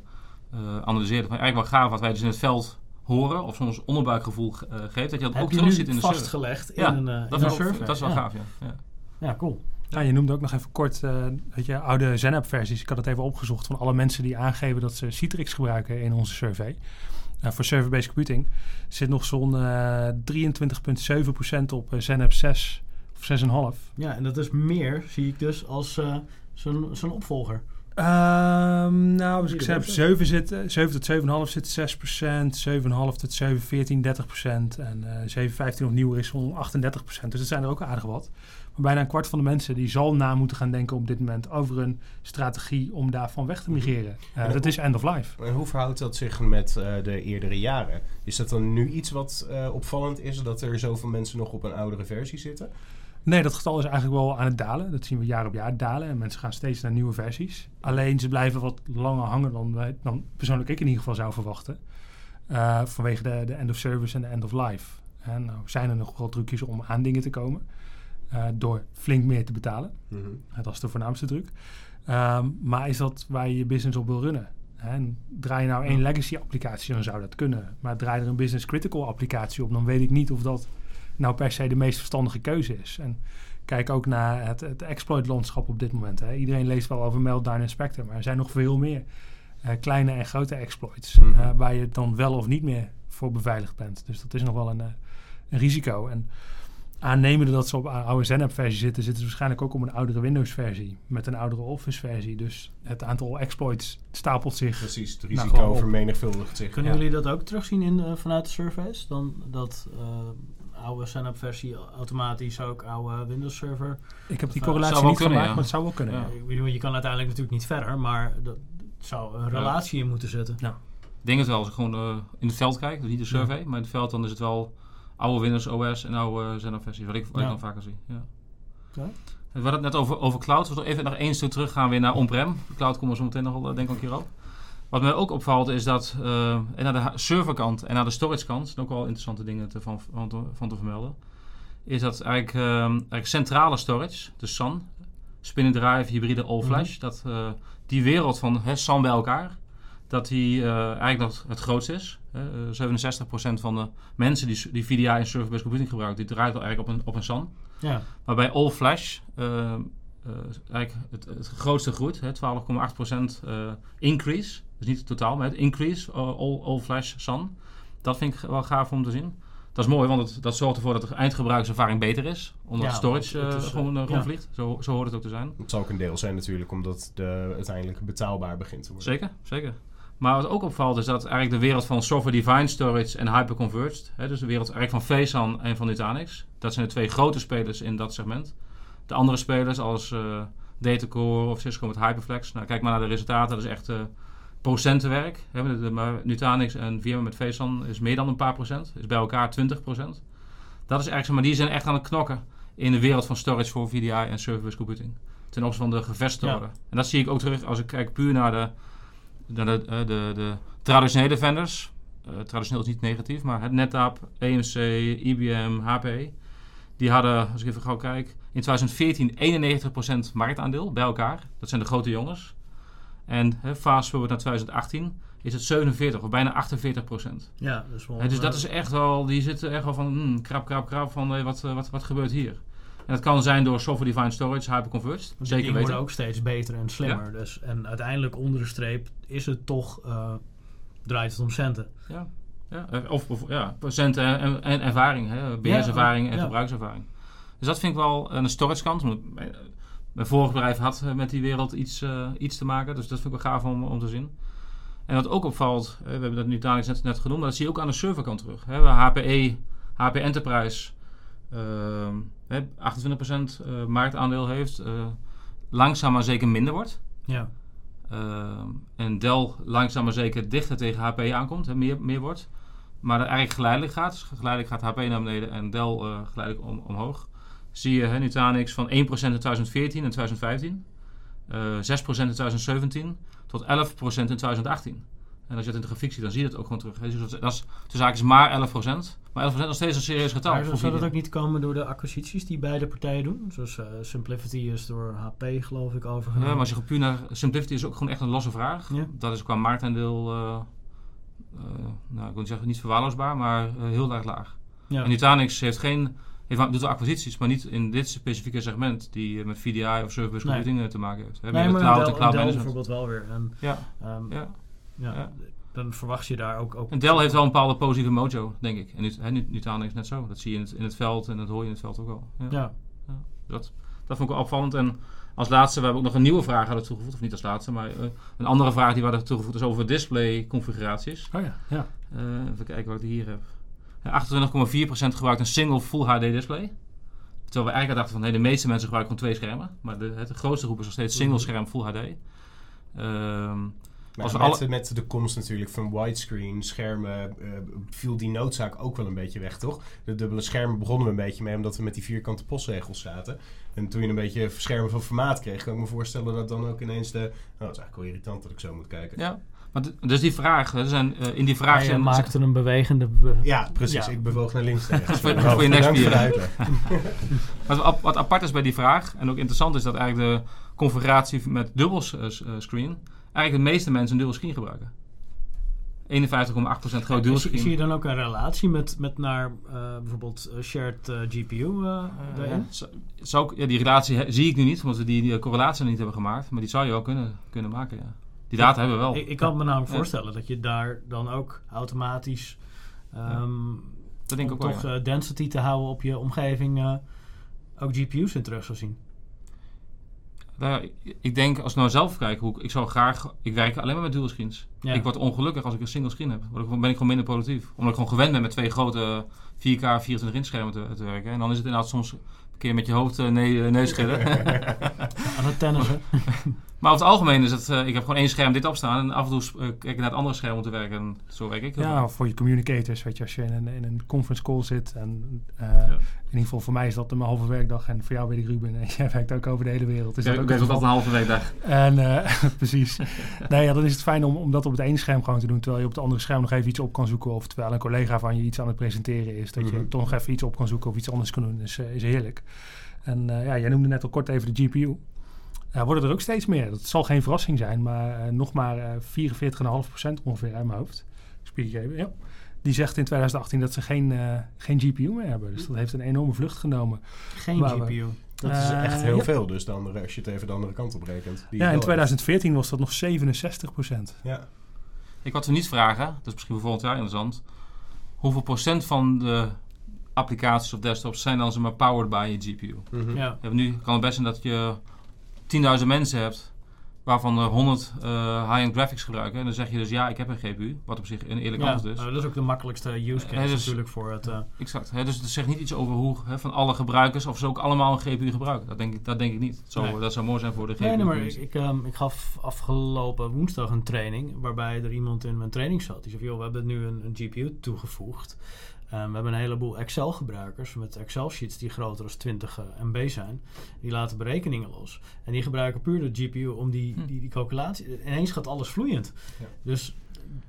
uh, analyseerden. Maar eigenlijk wel gaaf wat wij dus in het veld horen, of soms onderbuikgevoel uh, geeft, dat je dat Heb ook je terug nu ziet in de survey. vastgelegd Ja, in een, eh, Dat in is, een dat is wel ja. gaaf, ja. ja. Ja, cool. Ja, je noemde ook nog even kort, eh, weet je, oude ZenApp-versies. Ik had het even opgezocht van alle mensen die aangeven dat ze Citrix gebruiken in onze survey. Uh, voor server-based computing zit nog zo'n uh, 23,7% op uh, ZenApp 6 of 6,5. Ja, en dat is meer, zie ik dus, als uh, zijn opvolger. Um, nou, als ik zeg, 7, zit, 7 tot 7,5 zit 6%, 7,5 tot 7, 14, 30% en uh, 7, 15 of nieuwer is zo'n 38%. Dus dat zijn er ook aardig wat. Maar bijna een kwart van de mensen die zal na moeten gaan denken op dit moment over een strategie om daarvan weg te migreren. Uh, dat is end of life. En hoe verhoudt dat zich met uh, de eerdere jaren? Is dat dan nu iets wat uh, opvallend is, dat er zoveel mensen nog op een oudere versie zitten? Nee, dat getal is eigenlijk wel aan het dalen. Dat zien we jaar op jaar dalen. En mensen gaan steeds naar nieuwe versies. Alleen ze blijven wat langer hangen dan, wij, dan persoonlijk ik in ieder geval zou verwachten. Uh, vanwege de, de end of service en de end of life. En nou zijn er nog wel trucjes om aan dingen te komen. Uh, door flink meer te betalen. Mm -hmm. Dat is de voornaamste truc. Um, maar is dat waar je je business op wil runnen? En draai je nou één legacy applicatie, dan zou dat kunnen. Maar draai er een business critical applicatie op, dan weet ik niet of dat nou per se de meest verstandige keuze is. En kijk ook naar het, het exploit-landschap op dit moment. Hè. Iedereen leest wel over Meltdown en Spectre, maar er zijn nog veel meer uh, kleine en grote exploits. Mm -hmm. uh, waar je dan wel of niet meer voor beveiligd bent. Dus dat is nog wel een, uh, een risico. En aannemende dat ze op een oude ZenApp-versie zitten, zitten ze waarschijnlijk ook op een oudere Windows-versie. Met een oudere Office-versie. Dus het aantal exploits stapelt zich. Precies, het risico vermenigvuldigt zich. Kunnen Ja. jullie dat ook terugzien in, uh, vanuit de surveys? Dan dat uh, oude ZenApp-versie automatisch ook oude Windows-server... Ik heb die Of, correlatie niet kunnen, gemaakt, ja. maar het zou wel kunnen. Ja. ja. Ik bedoel, je kan uiteindelijk natuurlijk niet verder, maar dat zou een relatie in moeten zitten. Ik denk het wel, als ik gewoon uh, in het veld kijk, dus niet de survey, maar in het veld dan is het wel oude Windows OS en oude uh, ZenOS versies, wat ik, wat Ja. ik dan vaker zie. Ja. Ja. We hadden het net over, over cloud. We nog even nog één stuk terug gaan weer naar on-prem. De cloud komen we zo meteen nog wel, denk ik, een keer op. Wat mij ook opvalt is dat uh, en naar de serverkant en naar de storagekant, zijn ook wel interessante dingen te, van, van, te, van te vermelden, is dat eigenlijk, uh, eigenlijk centrale storage, de SAN, spinning drive, hybride all-flash, mm -hmm. dat uh, die wereld van hè, SAN bij elkaar, dat die uh, eigenlijk nog het grootste is. Uh, 67% van de mensen die, die VDI en server-based computing gebruiken, die draait al eigenlijk op een, op een SAN. Ja. Maar bij All Flash eigenlijk het, het, grootste groeit, 12,8% increase. Dus niet totaal, maar het increase, all, all Flash SAN. Dat vind ik wel gaaf om te zien. Dat is mooi, want het, dat zorgt ervoor dat de eindgebruikservaring beter is. Omdat Ja, storage het is, uh, gewoon, uh, gewoon ja. vliegt. Zo, zo hoort het ook te zijn. Het zal ook een deel zijn natuurlijk, omdat de uiteindelijk betaalbaar begint te worden. Zeker, zeker. Maar wat ook opvalt is dat eigenlijk de wereld van software-defined storage en hyperconverged, hè, dus de wereld eigenlijk van Facean en van Nutanix, dat zijn de twee grote spelers in dat segment. De andere spelers als uh, Datacore of Cisco met Hyperflex, nou, kijk maar naar de resultaten, dat is echt uh, procentenwerk. Hè, de, de, Nutanix en VMware met Facean is meer dan een paar procent, is bij elkaar 20 procent. Dat is eigenlijk, maar die zijn echt aan het knokken in de wereld van storage voor VDI en server-based computing. Ten opzichte van de gevestigde Ja. En dat zie ik ook terug als ik kijk puur naar de de, de, de, de, traditionele vendors, uh, traditioneel is niet negatief, maar het NetApp, EMC, IBM, HP, Die hadden, als ik even gauw kijk, in 2014 91% marktaandeel bij elkaar. Dat zijn de grote jongens. En hè, fast forward naar 2018 is het 47 of bijna 48 procent. Ja, dus wel, dus dat eh, is echt wel, die zitten echt wel van hmm, krap, krap, krap van eh, wat, eh, wat, wat gebeurt hier. En dat kan zijn door software defined storage, hyperconverged. Zeker weten. worden ook steeds beter en slimmer. Dus, en uiteindelijk onder de streep is het toch, draait het om centen. Ja, ja. eh, Of, of ja, procenten en, en ervaring, hè, beheerservaring en ja. gebruikservaring. Dus dat vind ik wel een storage kant. Mijn, mijn vorige bedrijf had eh, met die wereld iets, eh, iets te maken, dus dat vind ik wel gaaf om, om te zien. En wat ook opvalt, eh, we hebben dat nu dadelijk net, net genoemd, maar dat zie je ook aan de serverkant terug. Hè, waar HPE, HP Enterprise ehm, hè, 28% eh, marktaandeel heeft, eh, langzaam maar zeker minder wordt. Ja. Ehm, en Dell langzaam maar zeker dichter tegen HP aankomt, hè, meer, meer wordt. Maar dat eigenlijk geleidelijk gaat. Dus geleidelijk gaat HP naar beneden en Dell eh, geleidelijk om, omhoog. Zie je hè, Nutanix van 1% in 2014 en 2015. eh 6% in 2017 tot 11% in 2018. En als je dat in de grafiek ziet, dan zie je dat ook gewoon terug. Dus dat, is tussen haakjes maar 11%. Maar 11% is nog steeds een serieus getal. Maar zou dat ook niet komen door de acquisities die beide partijen doen? Zoals eh, Simplicity is door HP geloof ik Ja, overgenomen. maar als je puur naar Simplicity is ook gewoon echt een losse vraag. Ja. Dat is qua marktaandeel, eh, nou, ik wil niet zeggen niet verwaarloosbaar, maar eh, heel erg laag. ja. En Nutanix heeft geen, heeft, doet wel acquisities, maar niet in dit specifieke segment die eh, met VDI of Nee. computing eh, te maken heeft. Hè, nee, meer maar cloud Dell, en cloud Dell management. bijvoorbeeld wel weer. En, Ja, ehm, ja. ja, ja. Dan verwacht je daar ook... ook En Dell heeft wel een bepaalde positieve mojo, denk ik. En Nut- Nutanix net zo. Dat zie je in het, in het veld en dat hoor je in het veld ook wel. Ja. Ja. Dat, dat vond ik wel opvallend. En als laatste, we hebben ook nog een nieuwe vraag hadden toegevoegd. Of niet als laatste, maar eh, een andere vraag die we hadden toegevoegd is over display configuraties. Oh ja, ja. Eh, even kijken wat ik hier heb. Ja, 28,4% gebruikt een single Full HD display. Terwijl we eigenlijk dachten van nee, de meeste mensen gebruiken gewoon twee schermen. Maar de, het grootste groep is nog steeds single scherm Full HD. Ehm, Maar met, alle- met de komst natuurlijk van widescreen schermen eh, viel die noodzaak ook wel een beetje weg, toch? De dubbele schermen begonnen we een beetje mee omdat we met die vierkante postregels zaten. En toen je een beetje schermen van formaat kreeg, kan ik me voorstellen dat dan ook ineens de... Nou, het is eigenlijk wel irritant dat ik zo moet kijken. ja, maar dus die vraag, er zijn, eh, in die vraag Hij zijn... maakte een bewegende... be- Ja, precies. Ja. Ik bewoog naar links. en rechts. *laughs* Voor- voor je nekspieren. *laughs* Wat, wat apart is bij die vraag, en ook interessant is dat eigenlijk de configuratie met dubbel s- screen, eigenlijk de meeste mensen een dubbel screen gebruiken. 51,8% groot dual Zie, zie je screen. dan ook een relatie met, met naar eh, bijvoorbeeld eh, shared eh, GPU eh daarin? Zo- zou ik- ja, die relatie he- zie ik nu niet, omdat we die, die correlatie nog niet hebben gemaakt. Maar die zou je wel kunnen, kunnen maken, ja. Die data hebben we wel. Ik, ik kan me namelijk Ja. voorstellen dat je daar dan ook automatisch... ehm dat denk ik ook wel, toch ja. eh, density te houden op je omgeving... eh, ook GPU's in terug zou zien. Nou ja, ik- denk, als ik nou zelf kijk, hoe ik, ik zou graag... Ik werk alleen maar met dual screens. Ja. Ik word ongelukkig als ik een single screen heb. Gewoon- ben ik gewoon minder productief. Omdat ik gewoon gewend ben met twee grote 4K 24 inch schermen te, te werken. En dan is het inderdaad soms een keer met je hoofd uh, nee, uh, neus schudden. *laughs* Aan het tennissen. *laughs* maar over het algemeen is het... eh, ik heb gewoon één scherm dit opstaan. En af en toe eh, kijk ik naar het andere scherm om te werken. En zo werk ik. Ja, of voor je communicators, weet je, als je in een, in een conference call zit. En eh, in ieder geval voor mij is dat een halve werkdag. En voor jou weet ik, Ruben, en *laughs* jij werkt ook over de hele wereld. Is ik dat ook het ook altijd een halve weekdag. En *laughs* precies. nee, ja, dan is het fijn om, om dat op het ene scherm gewoon te doen. Terwijl je op het andere scherm nog even iets op kan zoeken. Of terwijl een collega van je iets aan het presenteren is. Dat je Mhm. toch nog even iets op kan zoeken of iets anders kan doen. Is, is heerlijk. En ja, jij noemde net al kort even de GPU. Ja, worden er ook steeds meer. Dat zal geen verrassing zijn. Maar eh, nog maar eh 44,5% ongeveer uit mijn hoofd. Spiek ik even, ja. Die zegt in 2018 dat ze geen, eh, geen GPU meer hebben. Dus dat heeft een enorme vlucht genomen. Geen Waar we- GPU. Dat is Eh, echt heel ja. veel dus, de andere, als je het even de andere kant op rekent. Die Ja, in wel- 2014 was dat nog 67%. Ja. Ik had ze niet vragen, dat is misschien voor volgend jaar interessant. Hoeveel procent van de applicaties of desktops zijn dan ze maar powered by je GPU? Mhm. Ja. Je hebt nu kan het best zijn dat je 10.000 mensen hebt, waarvan er 100 eh, high-end graphics gebruiken. En dan zeg je dus ja, ik heb een GPU, wat op zich een eerlijk Ja, antwoord is. nou, dat is ook de makkelijkste use case Eh, dus- natuurlijk voor het... eh, Exact. Hè? Dus het zegt niet iets over hoe hè, van alle gebruikers of ze ook allemaal een GPU gebruiken. Dat denk ik, dat denk ik niet. Dat zou, Nee. dat zou mooi zijn voor de GPU. Nee, nee, maar ik, ehm, ik gaf afgelopen woensdag een training waarbij er iemand in mijn training zat. Die zei, joh, we hebben nu een, een GPU toegevoegd. Ehm, we hebben een heleboel Excel-gebruikers met Excel-sheets die groter dan 20 eh, MB zijn. Die laten berekeningen los. En die gebruiken puur de GPU om die, Hm. die, die calculatie... Ineens gaat alles vloeiend. Ja. Dus...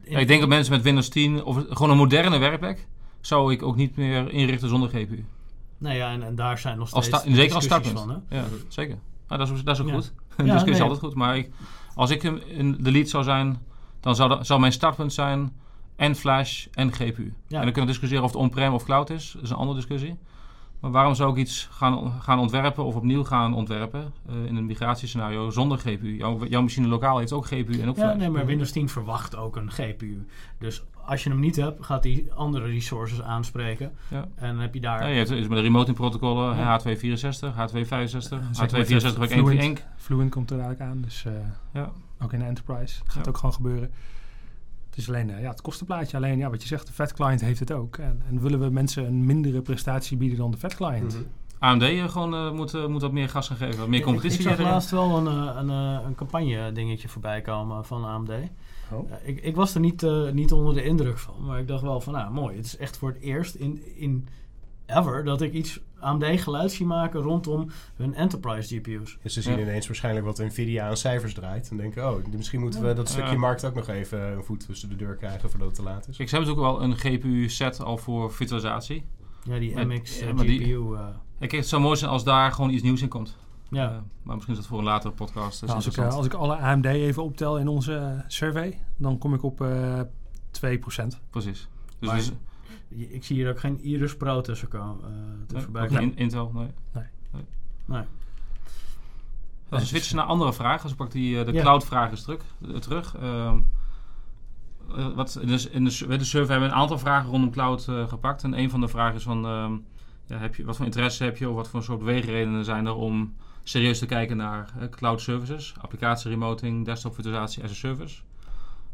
Ja, ik denk dat mensen met Windows 10 of gewoon een moderne werkplek zou ik ook niet meer inrichten zonder GPU. Nee, ja, en, en daar zijn nog Als steeds sta- zeker als startpunt. van. Hè? Ja, zeker. Nou, dat, is, dat is ook Ja. goed. Een *laughs* Ja, discussie is altijd goed. Maar ik, als ik in de lead zou zijn, dan zou, dat, zou mijn startpunt zijn en flash en GPU. En dan kunnen we discussiëren of het on-prem of cloud is. Dat is een andere discussie. Maar waarom zou ik iets gaan, gaan ontwerpen of opnieuw gaan ontwerpen eh, in een migratiescenario zonder GPU? Jouw, jouw machine lokaal heeft ook GPU en ook Ja, flash. nee, maar Windows 10 verwacht ook een GPU. Dus als je hem niet hebt, gaat hij andere resources aanspreken. Ja. En dan heb je daar... Ja, je hebt is met de remoting protocollen, Ja. H264, H265, Zeker H264 met ook Fluent. Fluent komt er dadelijk aan, dus eh, Ja. ook in de enterprise. Dat gaat Ja. ook gewoon gebeuren. Is alleen, eh, ja, het kostenplaatje. Alleen, ja, wat je zegt, de Fat Client heeft het ook. En, en willen we mensen een mindere prestatie bieden dan de Fat Client? Mhm. AMD eh, gewoon, eh, moet, eh, moet wat meer gas gaan geven, wat meer competitie Ik, ik zag laatst wel een, eh, een, eh, een campagne dingetje voorbij komen van AMD. Oh. Ik, ik was er niet, eh, niet onder de indruk van, maar ik dacht wel van, nou mooi, het is echt voor het eerst in, in ever dat ik iets AMD geluid zie maken rondom hun enterprise GPU's. Dus ze zien Ja. ineens waarschijnlijk wat Nvidia aan cijfers draait. En denken, oh, misschien moeten we dat stukje Ja. markt ook nog even een voet tussen de deur krijgen voordat het te laat is. Ze hebben natuurlijk wel een GPU-set al voor virtualisatie. Ja, die MX ja, eh, maar die- GPU. eh, Kijk, het zou mooi zijn als daar gewoon iets nieuws in komt. ja. Eh, maar misschien is dat voor een latere podcast. Nou, als, ik, eh, als ik alle AMD even optel in onze eh, survey, dan kom ik op eh 2%. Precies. Dus, Maar- dus Ik zie hier ook geen Iris Pro tussen komen. eh, te nee, voorbij ook komen. geen Intel, nee. Nee. Als we switchen naar andere vragen, als ik pak die, eh, de Ja. cloud-vraag eens terug. eh, terug. Ehm, eh, wat, dus in de, su- de survey hebben we een aantal vragen rondom cloud gepakt. En een van de vragen is van, ehm, ja, heb je, wat voor interesse heb je of wat voor soort beweegredenen zijn er om serieus te kijken naar cloud services, applicatie remoting, desktop virtualisatie as a service.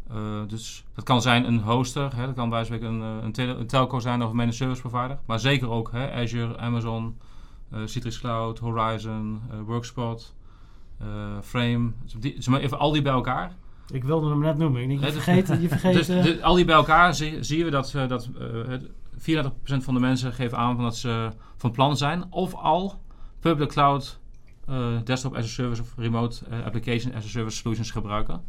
Eh, dus dat kan zijn een hoster, hè, dat kan bij een, eh, een, tele- een telco zijn of een managed service provider. Maar zeker ook hè, Azure, Amazon, eh, Citrix Cloud, Horizon, Workspot, Frame. Dus die, zeg maar even al die bij elkaar. Ik wilde hem net noemen. Ik denk, je dus- vergeet, je *laughs* vergeet Dus de- al die bij elkaar zie, zien we dat, dat eh, het 34% van de mensen geven aan van dat ze van plan zijn of al public cloud, desktop as a service of remote application as a service solutions gebruiken.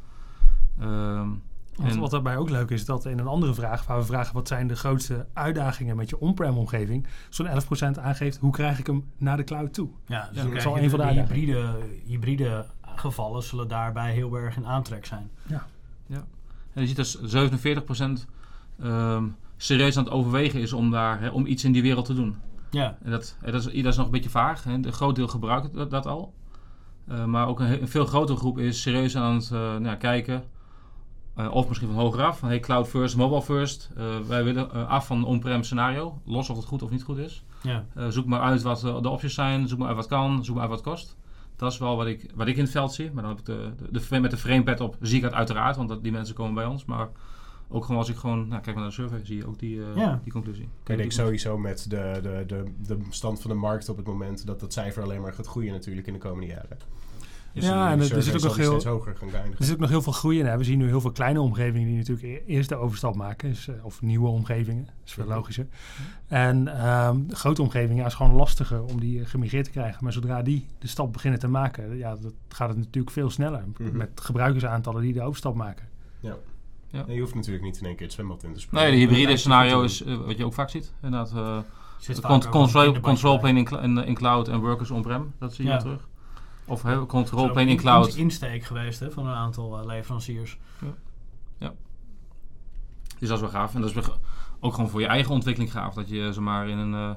Ehm, Wat, en- wat daarbij ook leuk is, dat in een andere vraag, waar we vragen wat zijn de grootste uitdagingen met je on-prem omgeving, zo'n 11% aangeeft hoe krijg ik hem naar de cloud toe. Ja, dus Ja, dat krijg is al je een van de hybride, hybride gevallen zullen daarbij heel erg in aantrek zijn. En je ziet dat 47% ehm serieus aan het overwegen is om, daar, hè, om iets in die wereld te doen. Ja, En dat, hè, dat, is, dat is nog een beetje vaag. Hè. Een groot deel gebruikt dat, dat al. Eh, maar ook een, veel grotere groep is serieus aan het eh, nou, ja, kijken. Eh, of misschien van hoger af. Van hey, cloud first, mobile first. Eh, wij willen eh, af van een on-prem scenario. Los of het goed of niet goed is. ja. Eh, zoek maar uit wat de opties zijn. Zoek maar uit wat kan. Zoek maar uit wat kost. Dat is wel wat ik, wat ik in het veld zie. Maar dan heb ik de, de, de, met de framepad op zie ik dat uiteraard. Want dat, die mensen komen bij ons. Maar ook gewoon als ik gewoon nou, kijk naar de survey zie je ook die, eh, Ja. die conclusie. Ik denk sowieso met de, de, de, de stand van de markt op het moment dat dat cijfer alleen maar gaat groeien natuurlijk in de komende jaren. Ja, en er- zit ook nog heel- hoger gaan. Er zit ook nog heel veel groei in. Hè. We zien nu heel veel kleine omgevingen die natuurlijk e- eerst de overstap maken. Dus, eh, of nieuwe omgevingen. Dat is veel logischer. En ehm, de grote omgevingen ja, is gewoon lastiger om die eh, gemigreerd te krijgen. Maar zodra die de stap beginnen te maken, ja, dat gaat het natuurlijk veel sneller. Mhm. Met gebruikersaantallen die de overstap maken. Ja. Ja. En je hoeft natuurlijk niet in één keer het zwembad in te springen. Nee, de hybride Ja, scenario is eh, wat je ook vaak ziet. Inderdaad, eh, Zit vaak con- control, control plane in, cl- in, in cloud en workers on-prem. Dat zie je Ja. terug. Of Dat is ook plane in cloud. insteek geweest hè, van een aantal eh, leveranciers. Dus dat is wel gaaf. En dat is ook gewoon voor je eigen ontwikkeling gaaf. Dat je zomaar in een, eh,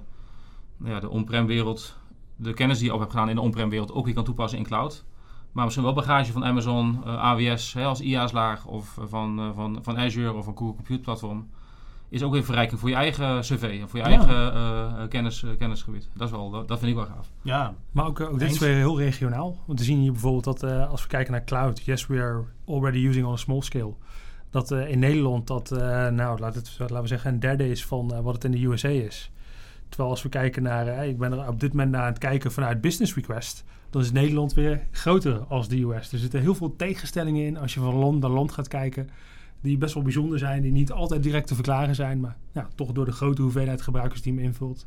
nou ja, de on-prem wereld, de kennis die je op hebt gedaan in de on-prem wereld, ook weer kan toepassen in cloud. Maar misschien wel bagage van Amazon, eh, AWS hè, als IaaS-laag of eh, van, eh, van, van Azure of een Google Compute Platform. Is ook weer verrijking voor je eigen cv en voor je Ja. eigen eh, eh, kennis, eh, kennisgebied. Dat, is wel, dat, dat vind ik wel gaaf. Ja, Maar ook, ook dit is weer heel regionaal. Want we zien hier bijvoorbeeld dat eh, als we kijken naar cloud, yes, we are already using on a small scale. Dat eh, in Nederland dat, eh, nou, laat het, laten we zeggen, een derde is van wat het in de USA is. Terwijl als we kijken naar, ik ben er op dit moment naar aan het kijken vanuit business request, dan is Nederland weer groter als de US. Er zitten heel veel tegenstellingen in als je van land naar land gaat kijken, die best wel bijzonder zijn, die niet altijd direct te verklaren zijn, maar ja, toch door de grote hoeveelheid gebruikers die hem invult.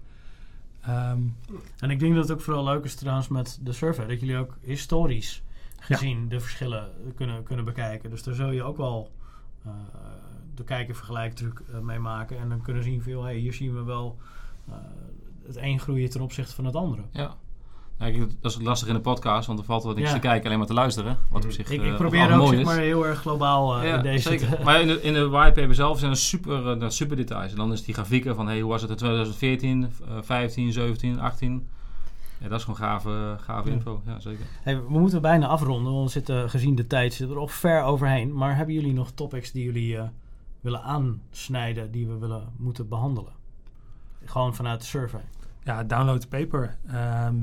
Ehm, en ik denk dat het ook vooral leuk is trouwens met de survey. Dat jullie ook historisch gezien de verschillen kunnen, kunnen bekijken. Dus daar zul je ook wel eh, de kijker vergelijktruc eh, mee maken. En dan kunnen zien van, hey, hier zien we wel... eh, het een groeien ten opzichte van het andere. Ja. Dat is lastig in de podcast, want er valt wat niks Ja. te kijken, alleen maar te luisteren. Wat op zich Ik, eh, ik wat probeer ook mooi zeg maar heel erg globaal eh, Ja, in deze zeker. te- Maar in de, in de whitepaper zelf zijn er super, eh, nou, super details. En dan is die grafieken van hey, hoe was het in 2014, eh, 15, 17, 18. Ja, dat is gewoon gave, gave Ja. info. Ja, zeker. Hey, we moeten bijna afronden, want we zitten gezien de tijd zitten we er nog ver overheen. Maar hebben jullie nog topics die jullie eh, willen aansnijden, die we willen moeten behandelen? Gewoon vanuit de survey. Ja, download de paper. Ehm,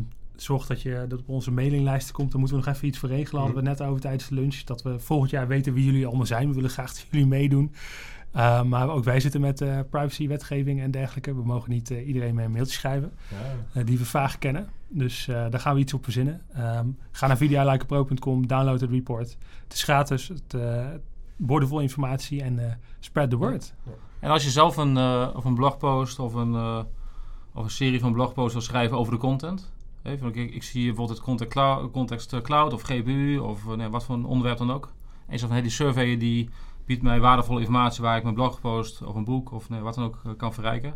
zorg dat je dat op onze mailinglijsten komt. Dan moeten we nog even iets voor regelen. Hadden we net over tijdens de lunch. Dat we volgend jaar weten wie jullie allemaal zijn. We willen graag dat jullie meedoen. Uh, maar ook wij zitten met uh, privacy-wetgeving en dergelijke. We mogen niet uh, iedereen mee een mailtje schrijven ja. die we vaag kennen. Dus daar gaan we iets op verzinnen. Um, ga naar videolikeapro.com, download het report. Het is gratis, het boordevol informatie en spread the word. Ja. En als je zelf een, of een blogpost of een, of een serie van blogposts wil schrijven over de content... Even, ik, ik, zie bijvoorbeeld het context cloud, context cloud of GPU of nee, wat voor een onderwerp dan ook. En van hey, die survey die biedt mij waardevolle informatie waar ik mijn blogpost of een boek of nee, wat dan ook uh, kan verrijken.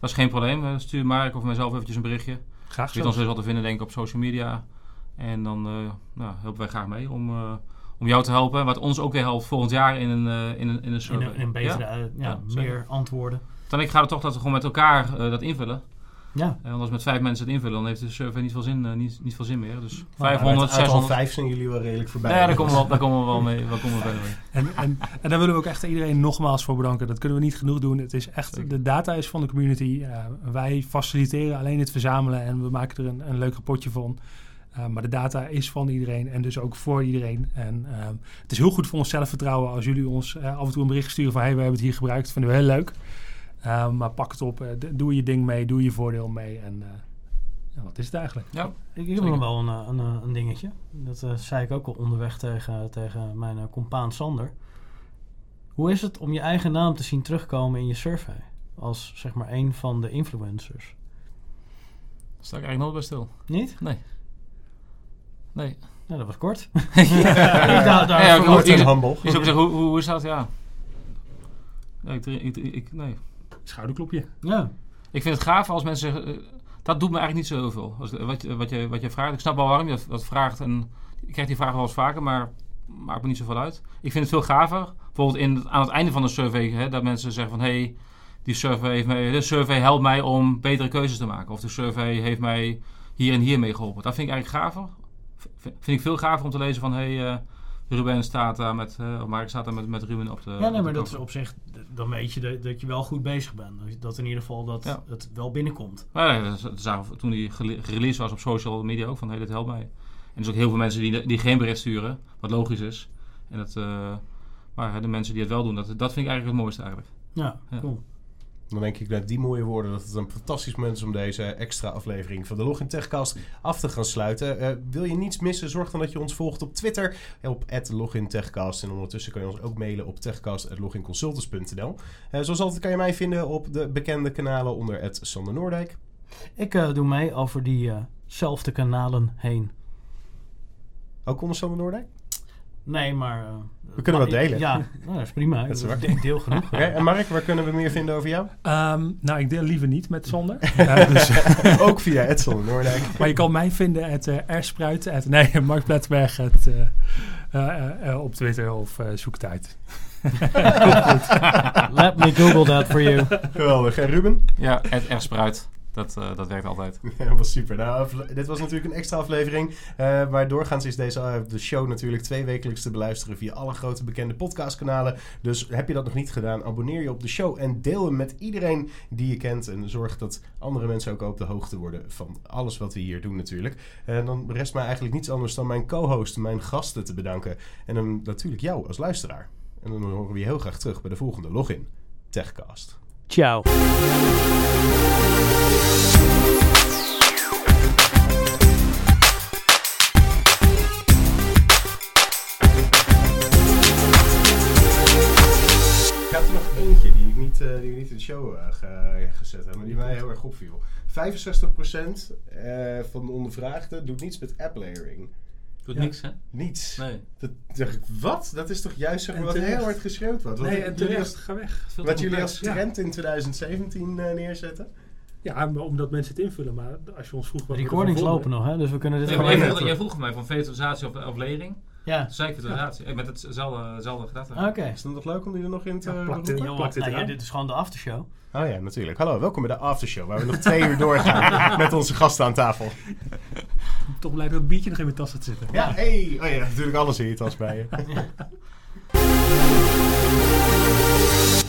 Dat is geen probleem. Stuur Mark of mijzelf eventjes een berichtje. Graag Je weet ons dus wel te vinden denk ik op social media. En dan uh, nou, helpen wij graag mee om, om jou te helpen. Wat ons ook weer helpt volgend jaar in een, in een, in een survey. In een, in een betere, ja? ja, ja meer antwoorden. Dan ik ga er toch dat we gewoon met elkaar dat invullen. Ja. En als met vijf mensen het invullen, dan heeft de survey niet veel zin, uh, niet, niet veel zin meer. Dus maar 500, 600. vijf zijn jullie wel redelijk voorbij. Ja, daar komen we, wel, daar komen we wel mee. Daar komen we mee. *laughs* En, en, en daar willen we ook echt iedereen nogmaals voor bedanken. Dat kunnen we niet genoeg doen. Het is echt, Zeker. de data is van de community. Uh, wij faciliteren alleen het verzamelen en we maken er een, een leuk rapportje van. Uh, maar de data is van iedereen en dus ook voor iedereen. En uh, het is heel goed voor ons zelfvertrouwen als jullie ons uh, af en toe een bericht sturen van... hey, we hebben het hier gebruikt, dat vinden we heel leuk. Uh, maar pak het op, uh, doe je ding mee, doe je voordeel mee en uh, ja, wat is het eigenlijk? Ja, ik, ik heb nog wel een, een, een dingetje. Dat uh, zei ik ook al onderweg tegen, tegen mijn compaan Sander. Hoe is het om je eigen naam te zien terugkomen in je survey? Als zeg maar een van de influencers. Daar sta ik eigenlijk nooit bij stil. Niet? Nee. Nee. Ja, dat was kort. *laughs* *laughs* ja, daar, daar ja, zou zeggen, hoe, hoe is dat? Ja. ja ik, ik, ik, nee. Schouderklopje. Ja. Ik vind het gaaf als mensen. Uh, dat doet me eigenlijk niet zo heel veel. Als, wat, wat, je, wat je vraagt. Ik snap wel waarom je dat, vraagt. En ik krijg die vraag wel eens vaker, maar maakt me niet zoveel uit. Ik vind het veel gaver. Bijvoorbeeld in, aan het einde van de survey, hè, dat mensen zeggen van... Hey, die survey, heeft mij, de survey helpt mij om betere keuzes te maken. Of de survey heeft mij hier en hier mee geholpen. Dat vind ik eigenlijk gaver. Vind ik veel gaver om te lezen van... Hey, uh, Ruben staat daar met, uh, of Mark staat daar met, met Ruben op de Ja, nee, maar dat is op zich, dan weet je dat, dat je wel goed bezig bent. Dat in ieder geval dat Ja. het wel binnenkomt. Maar ja, dat zagen we toen die gereleased was op social media ook van hey, dit helpt mij. En er zijn ook heel veel mensen die, die geen bericht sturen, wat logisch is. En dat, uh, maar de mensen die het wel doen, dat, dat vind ik eigenlijk het mooiste eigenlijk. Ja, Ja. cool. Dan denk ik met die mooie woorden dat het een fantastisch moment is om deze extra aflevering van de Login Techcast af te gaan sluiten. Uh, wil je niets missen, zorg dan dat je ons volgt op Twitter op @logintechcast en ondertussen kan je ons ook mailen op techcast@loginconsultants.nl. Uh, zoals altijd kan je mij vinden op de bekende kanalen onder Sander Noordijk. Ik uh, doe mee over diezelfde kanalen heen. Ook onder Sander Noordijk? Nee, maar... Uh, we kunnen wat delen. Ja, nou, dat is prima. Dat is ik deel, deel genoeg. Okay, en Mark, waar kunnen we meer vinden over jou? Um, nou, ik deel liever niet met Sander. *laughs* uh, dus, ook via Ed Sander Noordijk. maar je kan mij vinden at uh, rspruit. At, nee, *laughs* Mark uh, op Twitter of zoek het uit. Let me google that for you. Geweldig. En Ruben? Ja, het rspruit. Dat, uh, dat werkt altijd. *laughs* Ja, was super. Nou, dit was natuurlijk een extra aflevering. Uh, maar doorgaans is deze uh, de show natuurlijk twee wekelijks te beluisteren via alle grote bekende podcastkanalen. Dus heb je dat nog niet gedaan, abonneer je op de show en deel hem met iedereen die je kent. En zorg dat andere mensen ook op de hoogte worden van alles wat we hier doen natuurlijk. En dan rest mij eigenlijk niets anders dan mijn co-host, mijn gasten te bedanken. En dan natuurlijk jou als luisteraar. En dan horen we je heel graag terug bij de volgende Login Techcast. Ciao. Die die ik niet in de show uh, ge gezet heb, maar die mij heel erg opviel. 65% uh, van de ondervraagden doet niets met app layering. Doet Ja. niks, hè? Niets. Nee. Dat, dacht ik, wat? Dat is toch juist zeg maar, wat heel hard geschreeuwd wordt? Wat, Nee, en jullie terecht, als, ga weg. Veel wat jullie als trend in 2017 uh, neerzetten? Ja, omdat mensen het invullen. Maar als je ons vroeg... Wat recordings lopen nog, hè? Dus we kunnen dit gewoon maar jij, vroeg, jij vroeg mij van vegetarisatie of, of lering. Ja. Zeker de relatie. Eh, met hetzelfde, gedachte. Ah, oké. Is het nog leuk om die er nog in te ja, dit, nou dit is gewoon de aftershow. Oh ja, natuurlijk. Hallo, welkom bij de aftershow, waar we nog twee uur doorgaan *laughs* met onze gasten aan tafel. Toch blij dat biertje nog in mijn tas te zitten. Ja, hey. Oh ja, natuurlijk alles in je tas bij je. *laughs*